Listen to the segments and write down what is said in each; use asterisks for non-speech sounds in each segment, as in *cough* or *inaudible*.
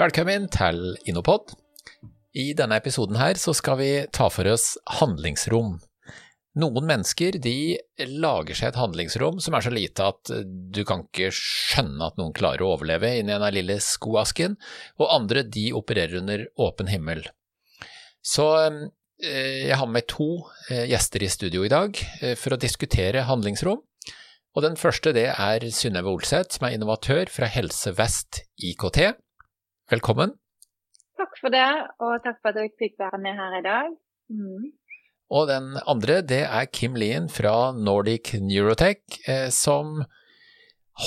Velkommen til Innopod. I denne episoden her så skal vi ta for oss handlingsrom. Noen mennesker de lager seg et handlingsrom som er så lite at du kan ikke skjønne at noen klarer å overleve inni den lille skoasken, og andre de opererer under åpen himmel. Så eh, jeg har med to eh, gjester i studio i dag eh, for å diskutere handlingsrom. Og den første det er Synnøve Olseth, som er innovatør fra Helse Vest IKT. Velkommen. Takk for det, og takk for at jeg fikk være med her i dag. Mm. Og den andre, det er Kim Lien fra Nordic Neurotech, eh, som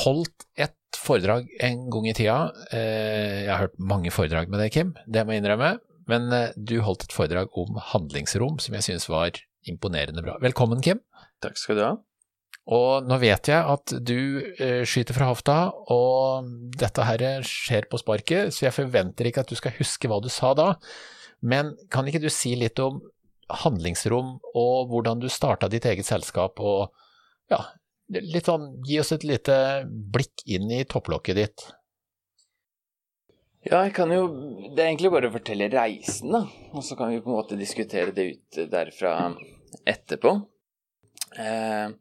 holdt et foredrag en gang i tida. Eh, jeg har hørt mange foredrag med deg, Kim, det må jeg innrømme. Men eh, du holdt et foredrag om handlingsrom som jeg synes var imponerende bra. Velkommen, Kim. Takk skal du ha. Og nå vet jeg at du eh, skyter fra hofta, og dette her skjer på sparket, så jeg forventer ikke at du skal huske hva du sa da. Men kan ikke du si litt om handlingsrom og hvordan du starta ditt eget selskap, og ja, litt sånn, gi oss et lite blikk inn i topplokket ditt. Ja, jeg kan jo Det er egentlig bare å fortelle reisen, da. Og så kan vi på en måte diskutere det ut derfra etterpå. Eh,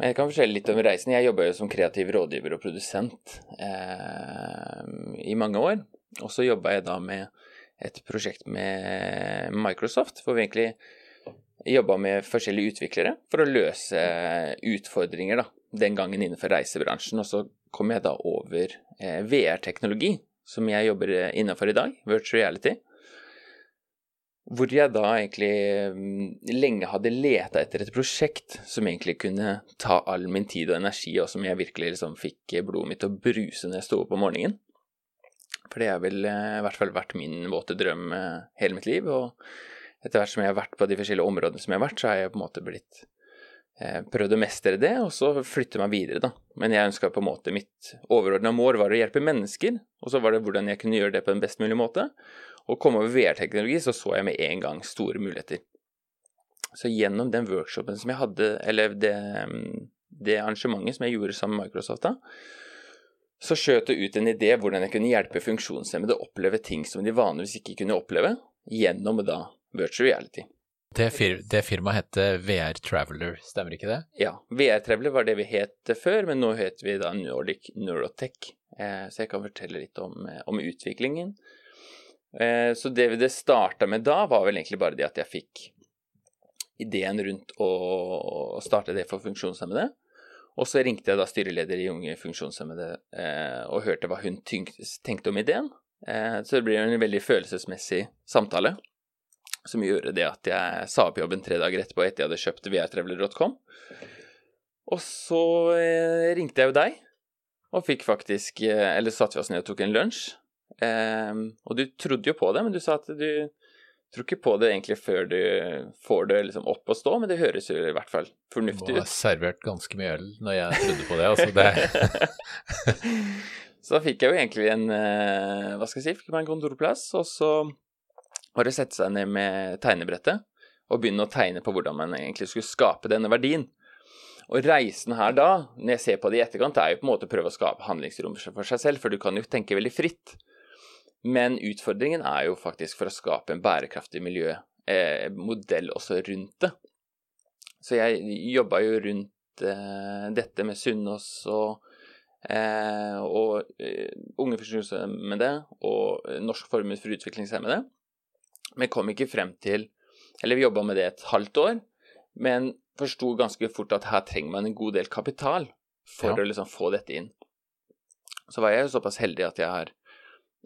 jeg kan fortelle litt om reisen. Jeg jobba jo som kreativ rådgiver og produsent eh, i mange år. Og så jobba jeg da med et prosjekt med Microsoft, hvor vi egentlig jobba med forskjellige utviklere for å løse utfordringer da, den gangen innenfor reisebransjen. Og så kom jeg da over eh, VR-teknologi, som jeg jobber innenfor i dag, virtual reality. Hvor jeg da egentlig mm, lenge hadde leta etter et prosjekt som egentlig kunne ta all min tid og energi, og som jeg virkelig liksom fikk blodet mitt til å bruse når jeg sto opp om morgenen. For det har vel eh, i hvert fall vært min våte drøm eh, hele mitt liv. Og etter hvert som jeg har vært på de forskjellige områdene som jeg har vært, så har jeg på en måte blitt eh, prøvd å mestre det, og så flytte meg videre, da. Men jeg ønska på en måte Mitt overordna mål var å hjelpe mennesker, og så var det hvordan jeg kunne gjøre det på en best mulig måte. Og komme over VR-teknologi, så så jeg med en gang store muligheter. Så gjennom den workshopen som jeg hadde, eller det, det arrangementet som jeg gjorde sammen med Microsoft da, så skjøt det ut en idé hvordan jeg kunne hjelpe funksjonshemmede å oppleve ting som de vanligvis ikke kunne oppleve, gjennom da virtual reality. Det, fir det firmaet heter VR Traveler, stemmer ikke det? Ja, VR Traveler var det vi het før, men nå heter vi da Nordic Neurotech. Eh, så jeg kan fortelle litt om, eh, om utviklingen. Eh, så det det starta med da, var vel egentlig bare det at jeg fikk ideen rundt å starte det for funksjonshemmede. Og så ringte jeg da styreleder i Unge funksjonshemmede eh, og hørte hva hun tenkte om ideen. Eh, så det ble en veldig følelsesmessig samtale som gjorde det at jeg sa opp jobben tre dager etterpå etter jeg hadde kjøpt vrtraveler.com. Og så ringte jeg jo deg, og fikk faktisk Eller satte vi oss ned og tok en lunsj. Um, og du trodde jo på det, men du sa at du tror ikke på det egentlig før du får det liksom opp og stå, men det høres jo i hvert fall fornuftig ut. Du har servert ganske mye øl når jeg trodde på det, altså. Det. *laughs* så da fikk jeg jo egentlig en uh, Hva skal jeg si, fikk meg en kontorplass, og så var det å sette seg ned med tegnebrettet og begynne å tegne på hvordan man egentlig skulle skape denne verdien. Og reisen her da, når jeg ser på det i etterkant, er jo på en måte å prøve å skape handlingsrom for seg selv, for du kan jo tenke veldig fritt. Men utfordringen er jo faktisk for å skape en bærekraftig miljømodell eh, også rundt det. Så jeg jobba jo rundt eh, dette med Sunnaas og, eh, og eh, unge funksjonshemmede og Norsk formue for utviklingshemmede. Men kom ikke frem til Eller vi jobba med det et halvt år, men forsto ganske fort at her trenger man en god del kapital for ja. å liksom få dette inn. Så var jeg jo såpass heldig at jeg har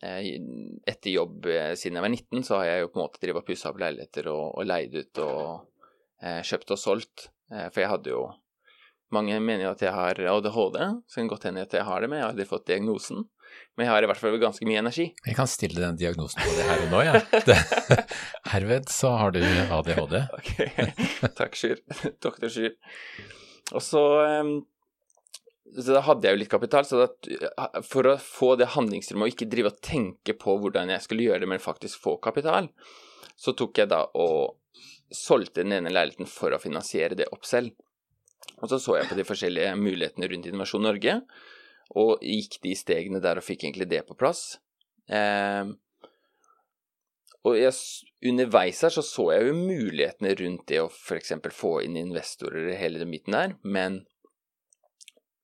etter jobb eh, siden jeg var 19, så har jeg jo på en måte drevet og pussa opp leiligheter og, og leid ut og eh, kjøpt og solgt. Eh, for jeg hadde jo Mange mener jo at jeg har ADHD, så kan godt hende at jeg har det, men jeg har aldri fått diagnosen. Men jeg har i hvert fall ganske mye energi. Jeg kan stille den diagnosen på det her og nå, jeg. Ja. *laughs* Herved så har du ADHD. *laughs* ok, takk, Sjur. *laughs* Doktor Sjur. Og så så da hadde jeg jo litt kapital. Så da, for å få det handlingsrommet og ikke drive og tenke på hvordan jeg skulle gjøre det, men faktisk få kapital, så tok jeg da og solgte den ene leiligheten for å finansiere det opp selv. Og så så jeg på de forskjellige mulighetene rundt Innovasjon Norge, og gikk de stegene der og fikk egentlig det på plass. Eh, og jeg, underveis her så så jeg jo mulighetene rundt det å f.eks. få inn investorer i hele den midten der, men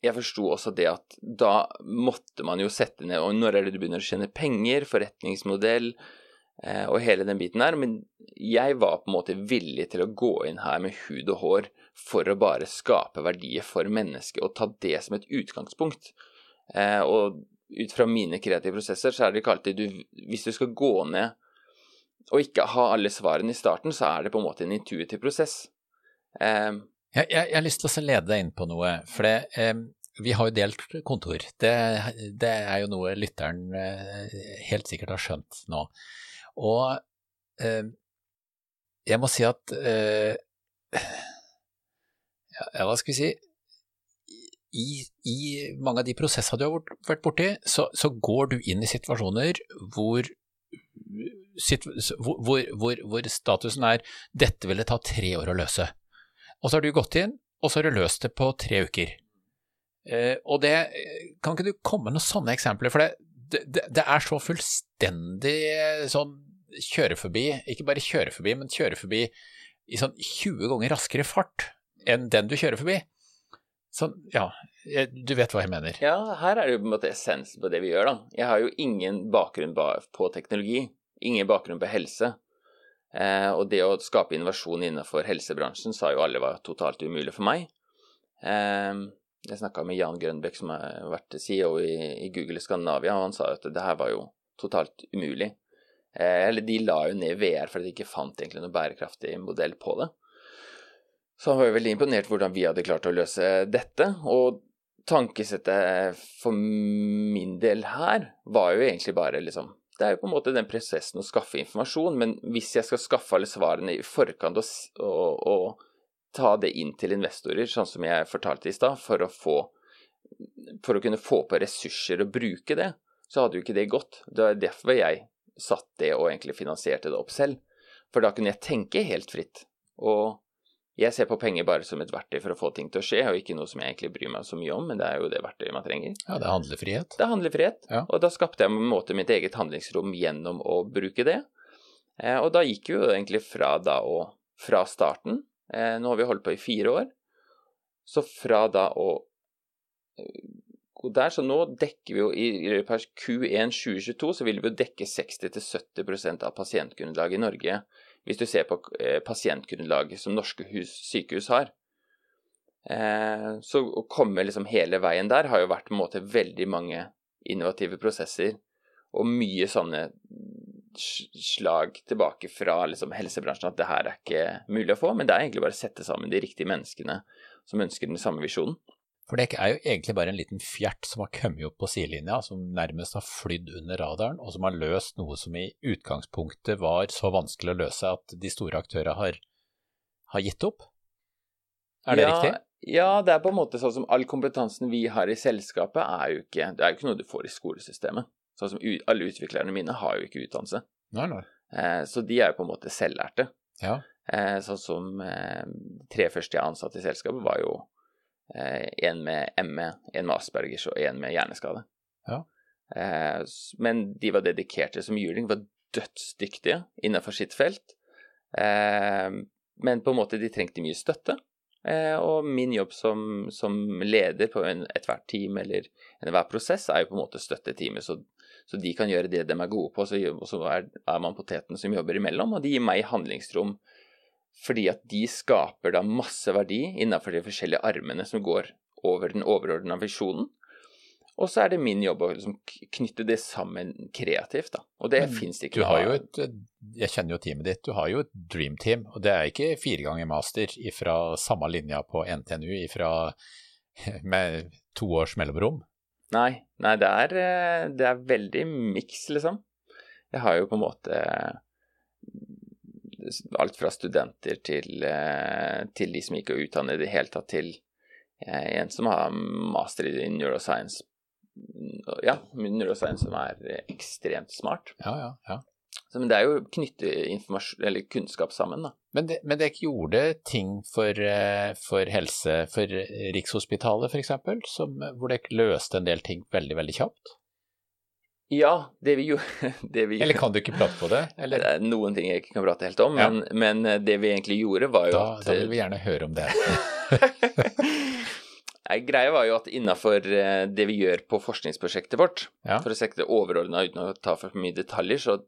jeg forsto også det at da måtte man jo sette ned Og når er det du begynner å tjene penger, forretningsmodell eh, og hele den biten der. Men jeg var på en måte villig til å gå inn her med hud og hår for å bare skape verdier for mennesket og ta det som et utgangspunkt. Eh, og ut fra mine kreative prosesser så er det ikke alltid du Hvis du skal gå ned og ikke ha alle svarene i starten, så er det på en måte en intuitiv prosess. Eh, jeg, jeg, jeg, har lyst til å lede deg inn på noe, for det, um, vi har jo delt kontor. Det, det, er jo noe lytteren uh, helt sikkert har skjønt nå. Og eh, jeg må si at eh, ja, hva skal vi si i, i, mange av de prosessene du har vært borti, så, så går du inn i situasjoner hvor hvor, hvor, hvor, statusen er 'dette ville ta tre år å løse'. Og så har du gått inn, og så har du løst det på tre uker. Eh, og det Kan ikke du komme med noen sånne eksempler? For det, det, det, er så fullstendig sånn kjøre forbi, ikke bare kjøre forbi, men kjøre forbi i sånn 20 ganger raskere fart enn den du kjører forbi. Sånn, ja, du vet hva jeg mener. Ja, her er det jo på en måte essensen på det vi gjør, da. Jeg har jo ingen bakgrunn på teknologi ingen bakgrunn på helse. Eh, og det å skape innovasjon innenfor helsebransjen sa jo alle var totalt umulig for meg. Eh, jeg snakka med Jan Grønbekk, som har vært CEO i, i, Google Skandinavia, og han sa at det her var jo totalt umulig. Eh, eller de la jo ned VR fordi de ikke fant egentlig noen bærekraftig modell på det. Så han var jo veldig imponert hvordan vi hadde klart å løse dette. Og tankesettet for min del her var jo egentlig bare liksom det er jo på en måte den prosessen å skaffe informasjon, men hvis jeg skal skaffe alle svarene i forkant og, og, og ta det inn til investorer, sånn som jeg fortalte i stad, for, for, å kunne få på ressurser og bruke det, så hadde jo ikke det gått. Det er derfor jeg satt det og egentlig finansierte det opp selv. For da kunne jeg tenke helt fritt. Og jeg ser på penger bare som et verktøy for å få ting til å skje, og ikke noe som jeg egentlig bryr meg så mye om, men det er jo det verktøyet man trenger. Ja, det er handlefrihet. Det er handlefrihet, ja. og da skapte jeg på en måte mitt eget handlingsrom gjennom å bruke det. Eh, og da gikk jo egentlig fra da og fra starten, nå har vi holdt på i fire år, så fra da og gå der, så nå dekker vi jo i løpet av Q1 2022 så vil vi jo dekke 60-70% av pasientgrunnlaget i Norge hvis du ser på eh, pasientgrunnlaget som norske hus, sykehus har. Eh, så å komme liksom hele veien der har jo vært på en måte veldig mange innovative prosesser og mye sånne slag tilbake fra liksom helsebransjen at det her er ikke mulig å få, men det er egentlig bare å sette sammen de riktige menneskene som ønsker den samme visjonen. For det er jo egentlig bare en liten fjert som har kommet opp på sidelinja, som nærmest har flydd under radaren, og som har løst noe som i utgangspunktet var så vanskelig å løse at de store aktørene har, har gitt opp. Er det ja, riktig? Ja, det er på en måte sånn som all kompetansen vi har i selskapet, er jo ikke, det er jo ikke noe du får i skolesystemet. Sånn som alle utviklerne mine har jo ikke utdannelse. Nei, nei. Eh, så de er jo på en måte selvlærte. Ja. Eh, sånn som eh, tre første jeg ansatte i selskapet, var jo Eh, en med ME, en med Aspergers og en med hjerneskade. Ja. Men de var dedikerte som juling, var dødsdyktige innenfor sitt felt. Men på en måte de trengte mye støtte. Og min jobb som, som leder på ethvert team eller enhver prosess er jo på en måte å støtte teamet, så, så, de kan gjøre det de er gode på. Og så, er, er, man poteten som jobber imellom, og de gir meg handlingsrom fordi at de skaper da masse verdi innenfor de forskjellige armene som går over den overordna visjonen. Og så er det min jobb å liksom knytte det sammen kreativt, da. Og det fins ikke. Du har jo et, jeg kjenner jo teamet ditt, du har jo et dream team. Og det er ikke fire ganger master fra samme linja på NTNU ifra, *laughs* med to års mellomrom. Nei, nei det, er, eh, det er veldig miks, liksom. Jeg har jo på en måte alt fra studenter til, eh, til de som ikke er utdannet i det hele tatt, til eh, en som har master i neuroscience. Ja, neuroscience som er ekstremt smart. Ja, ja, ja. Så, men det er jo å knytte eller kunnskap sammen, da. Men, det, men dere gjorde ting for, eh, for, helse, for Rikshospitalet f.eks., hvor dere løste en del ting veldig, veldig kjapt? Ja, det vi gjorde *laughs* det vi, Eller kan du ikke prate på det? Eller? Det er noen ting jeg ikke kan prate helt om, Ja. men, men eh, det vi egentlig gjorde, var jo Da, at da vil vi gjerne høre om det. *laughs* Greia var jo at innafor det vi gjør på forskningsprosjektet vårt, Ja. for å se det overordna uten å ta for mye detaljer, så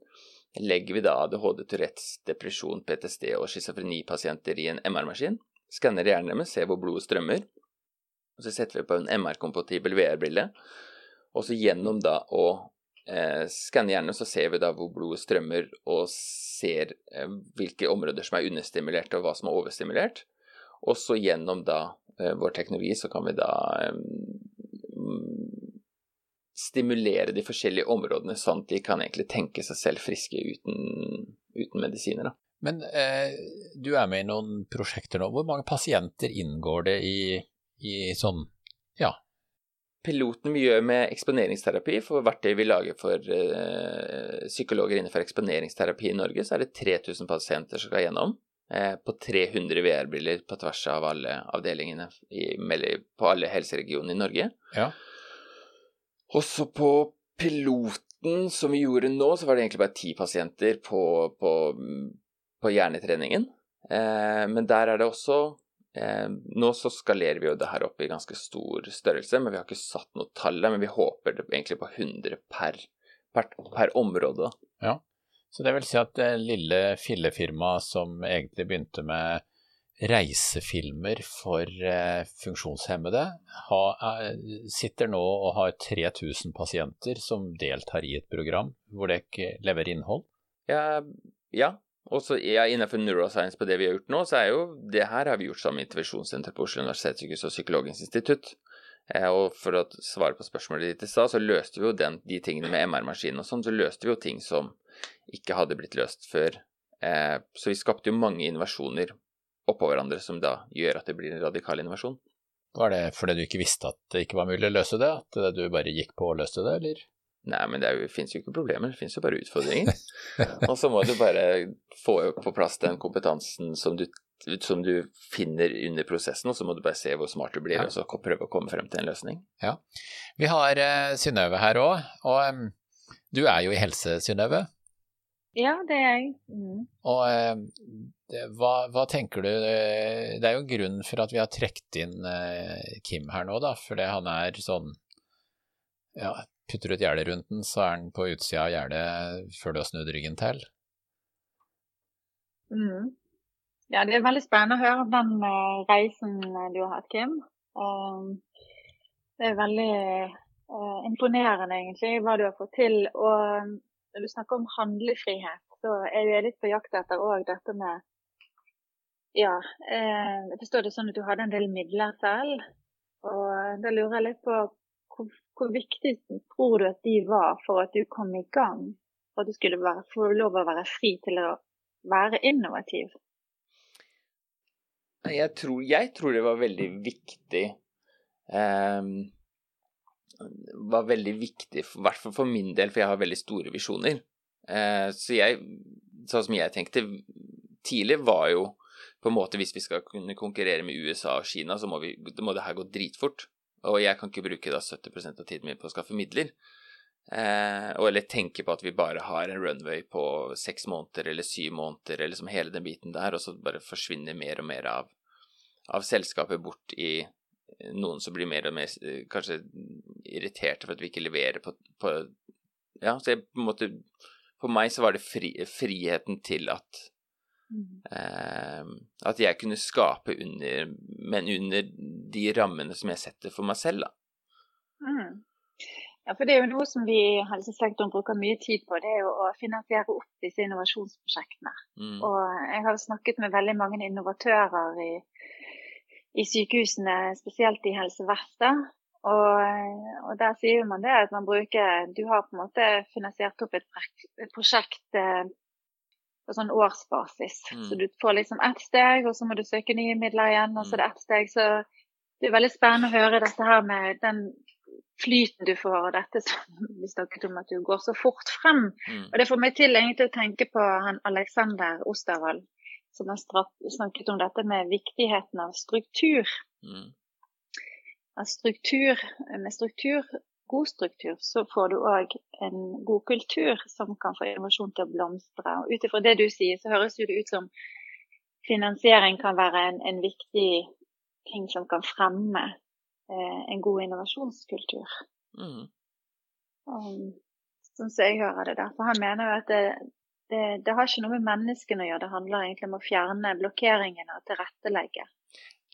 legger vi da ADHD, Tourettes, depresjon, PTSD og schizofrenipasienter i en MR-maskin. Skanner hjernen deres, ser hvor blodet strømmer. Og så setter vi på en MR-kompatibel VR-brille. Og så gjennom da å eh, skanne hjernen, så ser vi da hvor blodet strømmer, og ser eh, hvilke områder som er understimulert, og hva som er overstimulert. Og så gjennom da eh, vår teknologi, så kan vi da eh, stimulere de forskjellige områdene sånn at de kan egentlig tenke seg selv friske uten, uten medisiner. Da. Men eh, du er med i noen prosjekter nå. Hvor mange pasienter inngår det i, i sånn ja, Piloten vi gjør med eksponeringsterapi for verktøy vi lager for eh, psykologer innenfor eksponeringsterapi i Norge, så er det 3000 pasienter som skal gjennom. Eh, på 300 VR-briller på tvers av alle avdelingene i, på alle helseregionene i Norge. ja. Også på piloten som vi gjorde nå, så var det egentlig bare ti pasienter på, på, på hjernetreningen. Eh, men der er det også eh, Nå så skalerer vi jo det her opp i ganske stor størrelse, men vi har ikke satt noe tall der. Men vi håper det egentlig på 100 per, per, per område. da. Så det vil si at det lille fillefirmaet som egentlig begynte med reisefilmer for eh, funksjonshemmede, ha, eh, sitter nå og har 3000 pasienter som deltar i et program hvor dere leverer innhold. Ja, ja. Og så ja, innenfor neuroscience på det vi har gjort nå, så er jo det her har vi gjort sammen med Intervensjonssenteret på Oslo universitetssykehus og Psykologisk institutt. Eh, og for å svare på spørsmålet ditt i stad, så løste vi jo den, de tingene med MR-maskinen og sånn, så løste vi jo ting som ikke hadde blitt løst før. Så vi skapte jo mange innovasjoner oppå hverandre som da gjør at det blir en radikal innovasjon. Var det fordi du ikke visste at det ikke var mulig å løse det, at du bare gikk på og løste det, eller? Nei, men det fins jo ikke problemer, det fins jo bare utfordringer. *laughs* og så må du bare få på plass den kompetansen som du, som du finner under prosessen, og så må du bare se hvor smart du blir, Ja. og så prøve å komme frem til en løsning. Ja. Vi har uh, Synnøve her òg, og um, du er jo i helse, Synnøve. Ja, det er jeg. Mm. Og det, hva, hva tenker du eh, Det er jo grunnen for at vi har trukket inn eh, Kim her nå, da, fordi han er sånn Ja, putter du et gjerde rundt den, så er han på utsida av gjerdet før du har snudd ryggen til. Mm. Ja, det er veldig spennende å høre om den eh, reisen eh, du har hatt, Kim. Det er veldig eh, imponerende, egentlig, hva du har fått til. Og når du snakker om handlefrihet, så er jeg litt på jakt etter òg dette med Ja, eh, jeg forstår det sånn at du hadde en del midler selv. Og da lurer jeg litt på hvor, hvor viktig tror du at de var for at du kom i gang? For at du skulle være, få lov å være fri til å være innovativ? Jeg tror, jeg tror det var veldig viktig ehm, var veldig viktig, i hvert fall for min del, for jeg har veldig store visjoner. Eh, så jeg, sånn som jeg tenkte tidlig, var jo på en måte hvis vi skal kunne konkurrere med USA og Kina, så må, vi, må det her gå dritfort. Og jeg kan ikke bruke da 70% av tiden min på å skaffe midler. Eh, eller tenke på at vi bare har en runway på seks måneder eller syv måneder, eller liksom hele den biten der, og så bare forsvinner mer og mer av, av selskapet bort i noen som blir mer og mer eh, kanskje irriterte for at vi ikke leverer på, på Ja, så jeg på en måte For meg så var det fri, friheten til at eh, At jeg kunne skape under Men under de rammene som jeg setter for meg selv, da. Mm. Ja, for det er jo noe som vi i helsesektoren bruker mye tid på, det er jo å finansiere opp disse innovasjonsprosjektene. Mm. Og jeg har snakket med veldig mange innovatører i, i sykehusene, spesielt i Helse Vest. Og, og der sier man det at man bruker Du har på en måte finansiert opp et, prosjekt eh, på sånn årsbasis. Mm. Så du får liksom ett steg, og så må du søke nye midler igjen, og så er det ett steg. Så det er veldig spennende å høre dette her med den flyten du får, og dette som *laughs* vi snakket om at du går så fort frem. Mm. Og det får meg til egentlig å tenke på han Alexander Osterwald, som har snakket om dette med viktigheten av struktur. Mm. At struktur, med struktur god struktur, så får du òg en god kultur som kan få innovasjon til å blomstre. Og Ut ifra det du sier, så høres det ut som finansiering kan være en, en viktig ting som kan fremme eh, en god innovasjonskultur. Mm. Um, sånn som jeg hører det der. For han mener jo at det, det, det, har ikke noe med menneskene å gjøre, det handler egentlig om å fjerne blokkeringene og tilrettelegge.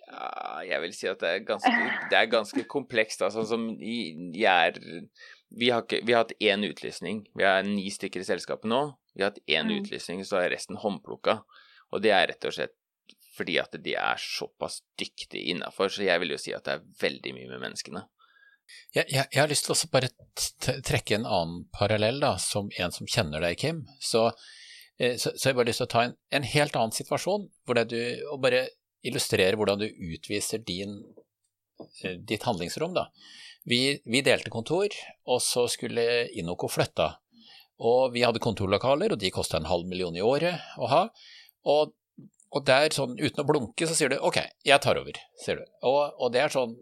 Ja, jeg vil si at det er ganske, det er ganske komplekst. Sånn som jeg er vi har, ikke, vi har, hatt én utlysning. Vi har ni stykker i selskapet nå. Vi har hatt én mm. utlysning, så er resten håndplukka. Og det er rett og slett fordi at de er såpass dyktige innafor, så jeg vil jo si at det er veldig mye med menneskene. Jeg, jeg, jeg har lyst til å bare trekke en annen parallell, da, som en som kjenner deg, Kim. Så, eh, så, så jeg bare lyst til å ta en, en helt annen situasjon, du, og bare illustrere hvordan du utviser din, eh, ditt handlingsrom. Da. Vi, vi, delte kontor, og så skulle Inoco flytta. Og vi hadde kontorlokaler, og de kosta en halv million i året å ha. Og, og der, sånn uten å blunke, så sier du ok, jeg tar over, sier du. Og, og det er sånn,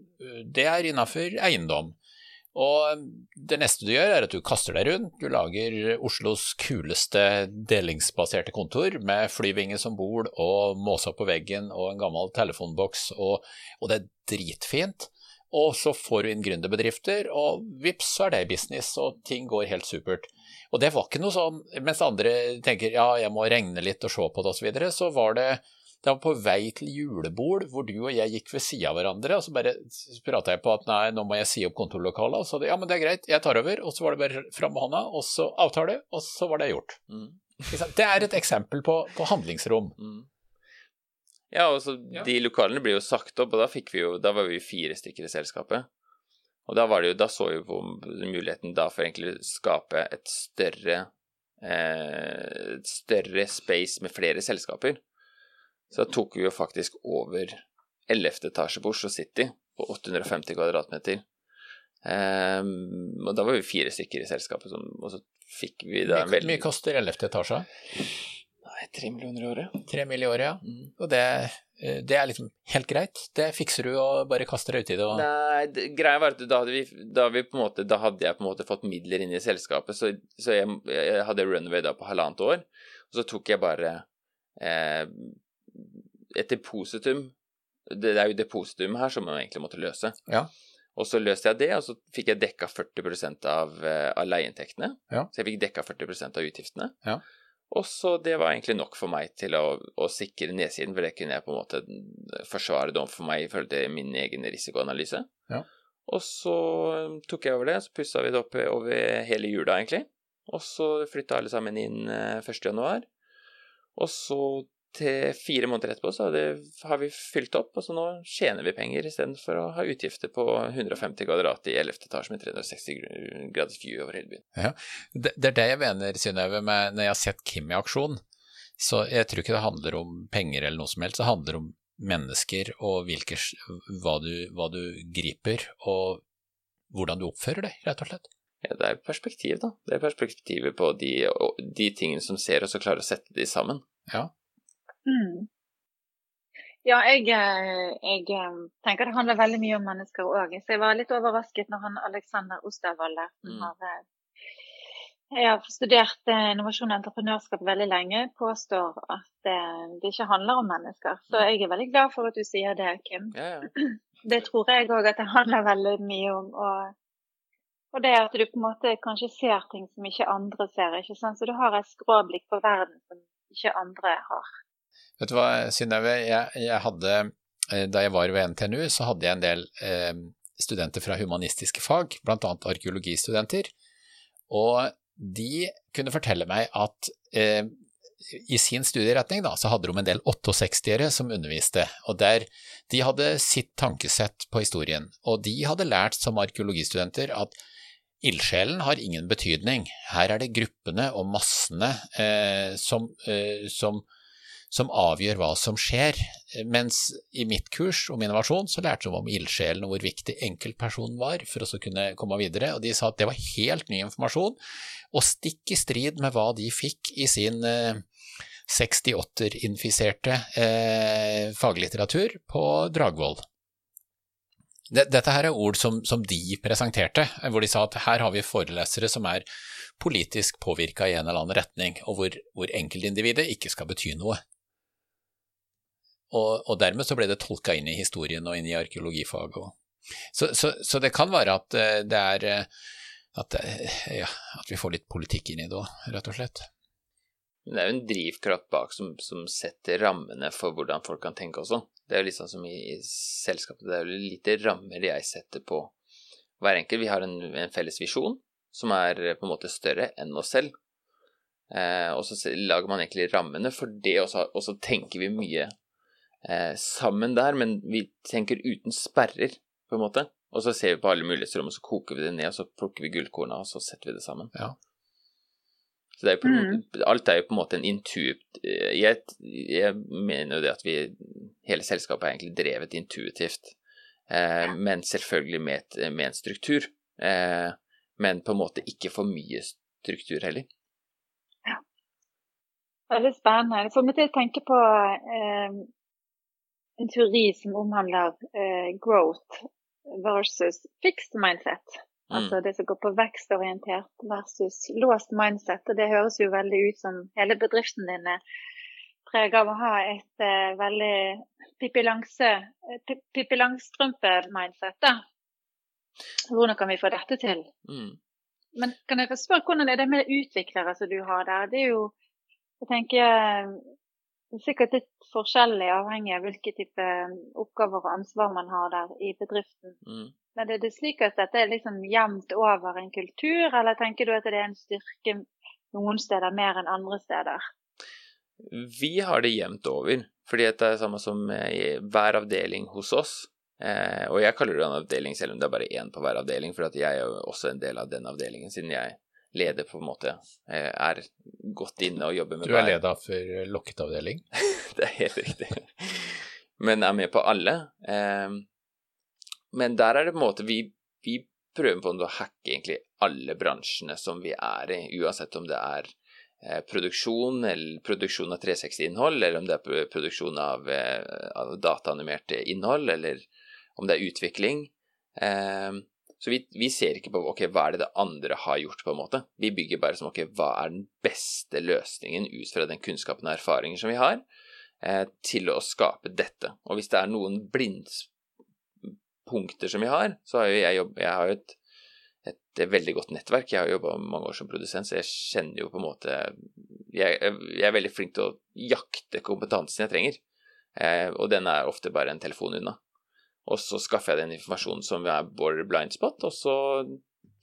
det er innafor eiendom. Og det neste du gjør, er at du kaster deg rundt. Du lager Oslos kuleste delingsbaserte kontor med flyvinge som bol og måsa på veggen og en gammel telefonboks, og, og det er dritfint. Og så får du inn gründerbedrifter, og vips, så er det business, og ting går helt supert. Og det var ikke noe sånn Mens andre tenker ja, jeg må regne litt og se på det osv., så, videre, så var det det var på vei til julebord hvor du og jeg gikk ved sida av hverandre, og så bare prata jeg på at nei, nå må jeg si opp kontorlokalet, og så sa de ja, men det er greit, jeg tar over, og så var det bare fram med hånda, og så avtale, og så var det gjort. Mm. Det er et eksempel på, på handlingsrom. Mm. Ja, og så ja. de lokalene blir jo sagt opp, og da fikk vi jo, da var vi fire stykker i selskapet. Og da var det jo, da så vi på muligheten da for egentlig å skape et større eh, større space med flere selskaper. Så da tok vi jo faktisk over 11. etasje på Oslo City på 850 kvadratmeter. Um, og da var vi fire stykker i selskapet, som, og så fikk vi da Hvor mye koster 11. etasje? Tre millioner i året. Tre millioner i året, ja. Mm. Og det, eh, det, er liksom helt greit? Det fikser du og bare kaster deg uti det? Og... Nei, det, greia var at da hadde, vi, da, vi på en måte, da hadde jeg på en måte fått midler inn i selskapet, så, så jeg, jeg, hadde runway da på halvannet år. Og så tok jeg bare eh, et depositum Det er jo depositum her som man egentlig måtte løse. Ja. Og så løste jeg det, og så fikk jeg dekka 40% av, eh, av leieinntektene. Ja. Så jeg fikk dekka 40% av utgiftene. Ja. Og så det var egentlig nok for meg til å, å, sikre nedsiden, for det kunne jeg på en måte forsvare det for meg til min egen risikoanalyse. Ja. Og så tok jeg over det, så pussa vi det opp over hele jula, egentlig. Og så flytta alle sammen inn 1. Eh, januar. Og så til fire måneder etterpå så har vi fylt opp, og så nå tjener vi penger istedenfor å ha utgifter på 150 kvadrat i 11. etasje med 360 graders view over hele byen. Ja, det, det, er det jeg mener, Synnøve, når jeg har sett Kim i aksjon. Så jeg tror ikke det handler om penger eller noe som helst, det handler om mennesker og hvilke, hva, du, hva du griper, og hvordan du oppfører deg, rett og slett. Ja, det er perspektiv, da. Det er perspektivet på de, de tingene som ser, og så klarer å sette de sammen. Ja, Mm. Ja, jeg, eh, jeg, eh, tenker det handler veldig mye om mennesker òg. Så jeg var litt overrasket når han Alexander Osterwalder, som mm. har eh, jeg har studert innovasjon og entreprenørskap veldig lenge, påstår at det, det, ikke handler om mennesker. Så jeg er veldig glad for at du sier det, Kim. Ja, ja. *clears throat* Det tror jeg òg at det handler veldig mye om. Og, og, det at du på en måte kanskje ser ting som ikke andre ser. ikke sant? Så du har et skråblikk på verden som ikke andre har. Vet du hva, Synnøve, jeg, jeg, hadde eh, Da jeg var ved NTNU, så hadde jeg en del eh, studenter fra humanistiske fag, bl.a. arkeologistudenter. Og de kunne fortelle meg at eh, i sin studieretning da, så hadde de en del 68-ere som underviste, og der de hadde sitt tankesett på historien. Og de hadde lært som arkeologistudenter at ildsjelen har ingen betydning. Her er det gruppene og massene eh, som, eh, som som avgjør hva som skjer. Mens i mitt kurs om innovasjon så lærte de om ildsjelen og hvor viktig enkeltpersonen var for å kunne komme videre, og de sa at det var helt ny informasjon, og stikk i strid med hva de fikk i sin eh, 68-infiserte eh, faglitteratur på Dragvoll. Dette her er ord som, som, de presenterte, hvor de sa at her har vi forelesere som er politisk påvirka i en eller annen retning, og hvor, hvor enkeltindividet ikke skal bety noe. Og, og, dermed så ble det tolka inn i historien og inn i arkeologifaget. Så, så, så, det kan være at eh, det er eh, at, ja, at vi får litt politikk inn i det òg, rett og slett. Men det er jo en drivkraft bak som, som, setter rammene for hvordan folk kan tenke også. Det er jo litt sånn som i, i selskapet, det er jo lite rammer jeg setter på hver enkelt. Vi har en, en felles visjon som er på en måte større enn oss selv. Eh, og så lager man egentlig rammene for det, og så tenker vi mye eh, sammen der, men vi tenker uten sperrer, på en måte. Og så ser vi på alle mulighetsrom, og så koker vi det ned, og så plukker vi gullkorna, og så setter vi det sammen. Ja. Så er på, mm. alt er jo på en måte en intuit eh, jeg, jeg, mener jo det at vi Hele selskapet er egentlig drevet intuitivt, eh, men selvfølgelig med, et, med en struktur. Eh, men på en måte ikke for mye struktur heller. Ja. Veldig spennende. Det får meg til å tenke på eh, en teori som omhandler eh, growth versus fixed mindset. Mm. Altså det som går på vekstorientert versus låst mindset. Og det høres jo veldig ut som hele bedriften din er preget av å ha et eh, veldig Pippi eh, Langstrømpe-mindset. da. Hvordan kan vi få dette til? Mm. Men kan jeg spørre hvordan er det med utviklere som du har der? Det er jo jeg tenker er sikkert litt forskjellig avhengig av hvilke type oppgaver og ansvar man har der i bedriften. Mm. Men er det slik at dette er liksom jevnt over en kultur, eller tenker du at det er en styrke noen steder mer enn andre steder? Vi har det jevnt over, fordi det er det samme som i hver avdeling hos oss. Eh, og jeg kaller det en avdeling selv om det er bare én på hver avdeling, for jeg er jo også en del av den avdelingen, siden jeg leder på en måte eh, er godt inne og jobber med Du er leder for lokket avdeling? *laughs* det er helt riktig. Men er med på alle. Ehm, men der er det på en måte vi, vi prøver på å hacke egentlig alle bransjene som vi er i, uansett om det er eh, produksjon eller produksjon av 360-innhold, eller om det er produksjon av, eh, av dataanimert innhold, eller om det er utvikling. Um, så vi, vi, ser ikke på ok, hva er det det andre har gjort, på en måte. Vi bygger bare som ok, hva er den beste løsningen ut fra den kunnskapen og erfaringer som vi har, eh, til å skape dette. Og hvis det er noen blindpunkter som vi har, så har jo jeg jobb, jeg har jo et, et, et veldig godt nettverk. Jeg har jobba mange år som produsent, så jeg kjenner jo på en måte Jeg, jeg er veldig flink til å jakte kompetansen jeg trenger, eh, og den er ofte bare en telefon unna. Og så skaffer jeg den informasjonen som er vår blind spot, og så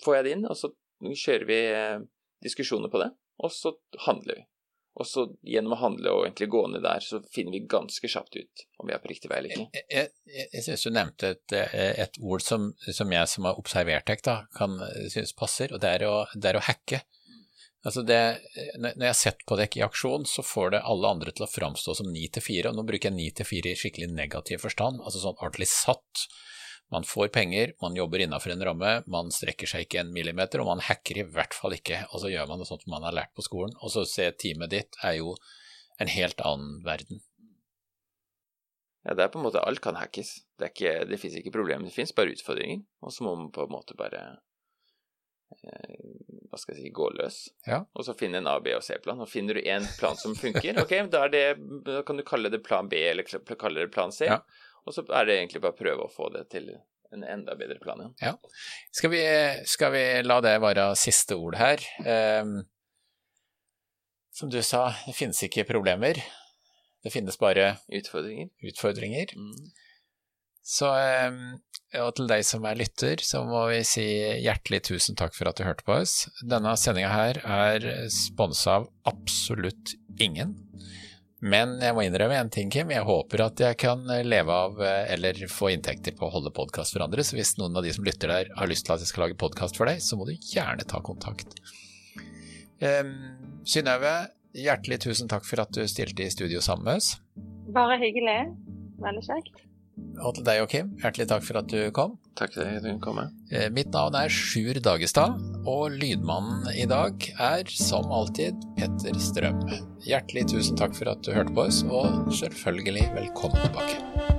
får jeg det inn, og så kjører vi eh, diskusjoner på det, og så handler vi. Og så gjennom å handle og egentlig gå ned der, så finner vi ganske kjapt ut om vi er på riktig vei eller ikke. Jeg, synes du nevnte et, et ord som, som, jeg som har observert deg, da, kan synes passer, og det er å, det er å hacke. Altså det, når jeg har sett på dekk i aksjon, så får det alle andre til å framstå som ni til fire, og nå bruker jeg ni til fire i skikkelig negativ forstand, altså sånn ordentlig satt. Man får penger, man jobber innafor en ramme, man strekker seg ikke en millimeter, og man hacker i hvert fall ikke, og så gjør man det sånn som man har lært på skolen, og så ser teamet ditt er jo en helt annen verden. Ja, det er på en måte Alt kan hackes. Det, ikke, det fins ikke problemer, det fins bare utfordringer, og så må man på en måte bare Eh, hva skal jeg si, gå løs. Ja. Og så finne en A, B og C-plan. Og finner du én plan som funker, ok, *laughs* da, det, da, kan du kalle det plan B eller kalle det plan C. Ja. Og så er det egentlig bare å prøve å få det til en enda bedre plan igjen. Ja. Skal vi, skal vi la det være siste ord her? Um, som du sa, det finnes ikke problemer. Det finnes bare Utfordringer. Utfordringer. Mm. Så ehm, og til deg som er lytter, så må vi si hjertelig tusen takk for at du hørte på oss. Denne sendinga her er sponsa av absolutt ingen. Men jeg må innrømme en ting, Kim. Jeg håper at jeg kan leve av eller få inntekter på å holde podkast for andre. Så hvis noen av de som lytter der har lyst til at jeg skal lage podkast for deg, så må du gjerne ta kontakt. Um, Synnøve, hjertelig tusen takk for at du stilte i studio sammen med oss. Bare hyggelig. Veldig kjekt. Og til deg, og Kim, hjertelig takk for at du kom. Takk for at du kom. Eh, mitt navn er Sjur Dagestad, og lydmannen i dag er som alltid Petter Strøm. Hjertelig tusen takk for at du hørte på oss, og selvfølgelig velkommen tilbake.